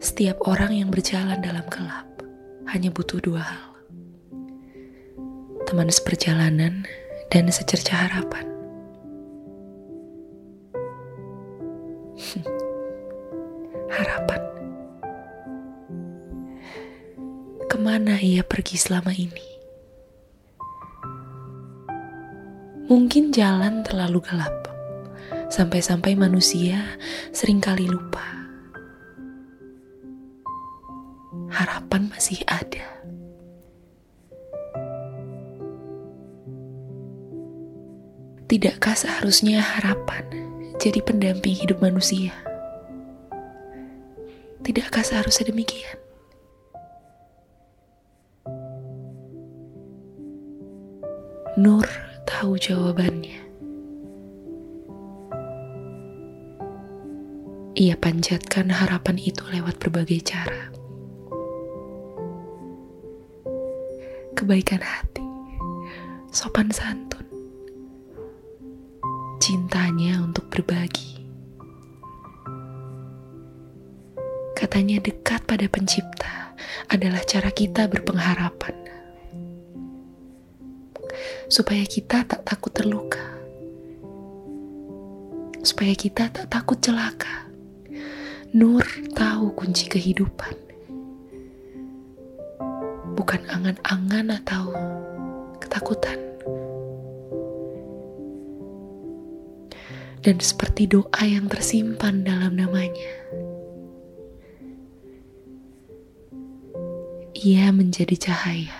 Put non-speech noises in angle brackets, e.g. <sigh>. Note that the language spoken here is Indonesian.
Setiap orang yang berjalan dalam gelap hanya butuh dua hal. Teman seperjalanan dan secerca harapan. <laughs> harapan. Ke mana ia pergi selama ini? Mungkin jalan terlalu gelap, sampai-sampai manusia sering kali lupa harapan masih ada. Tidakkah seharusnya harapan jadi pendamping hidup manusia? Tidakkah seharusnya demikian? Nur tahu jawabannya. Ia panjatkan harapan itu lewat berbagai cara. Kebaikan hati, sopan santun, cintanya untuk berbagi. Katanya dekat pada pencipta adalah cara kita berpengharapan. Supaya kita tak takut terluka. Supaya kita tak takut celaka. Nur tahu kunci kehidupan bukan angan-angan atau ketakutan. Dan seperti doa yang tersimpan dalam namanya, ia menjadi cahaya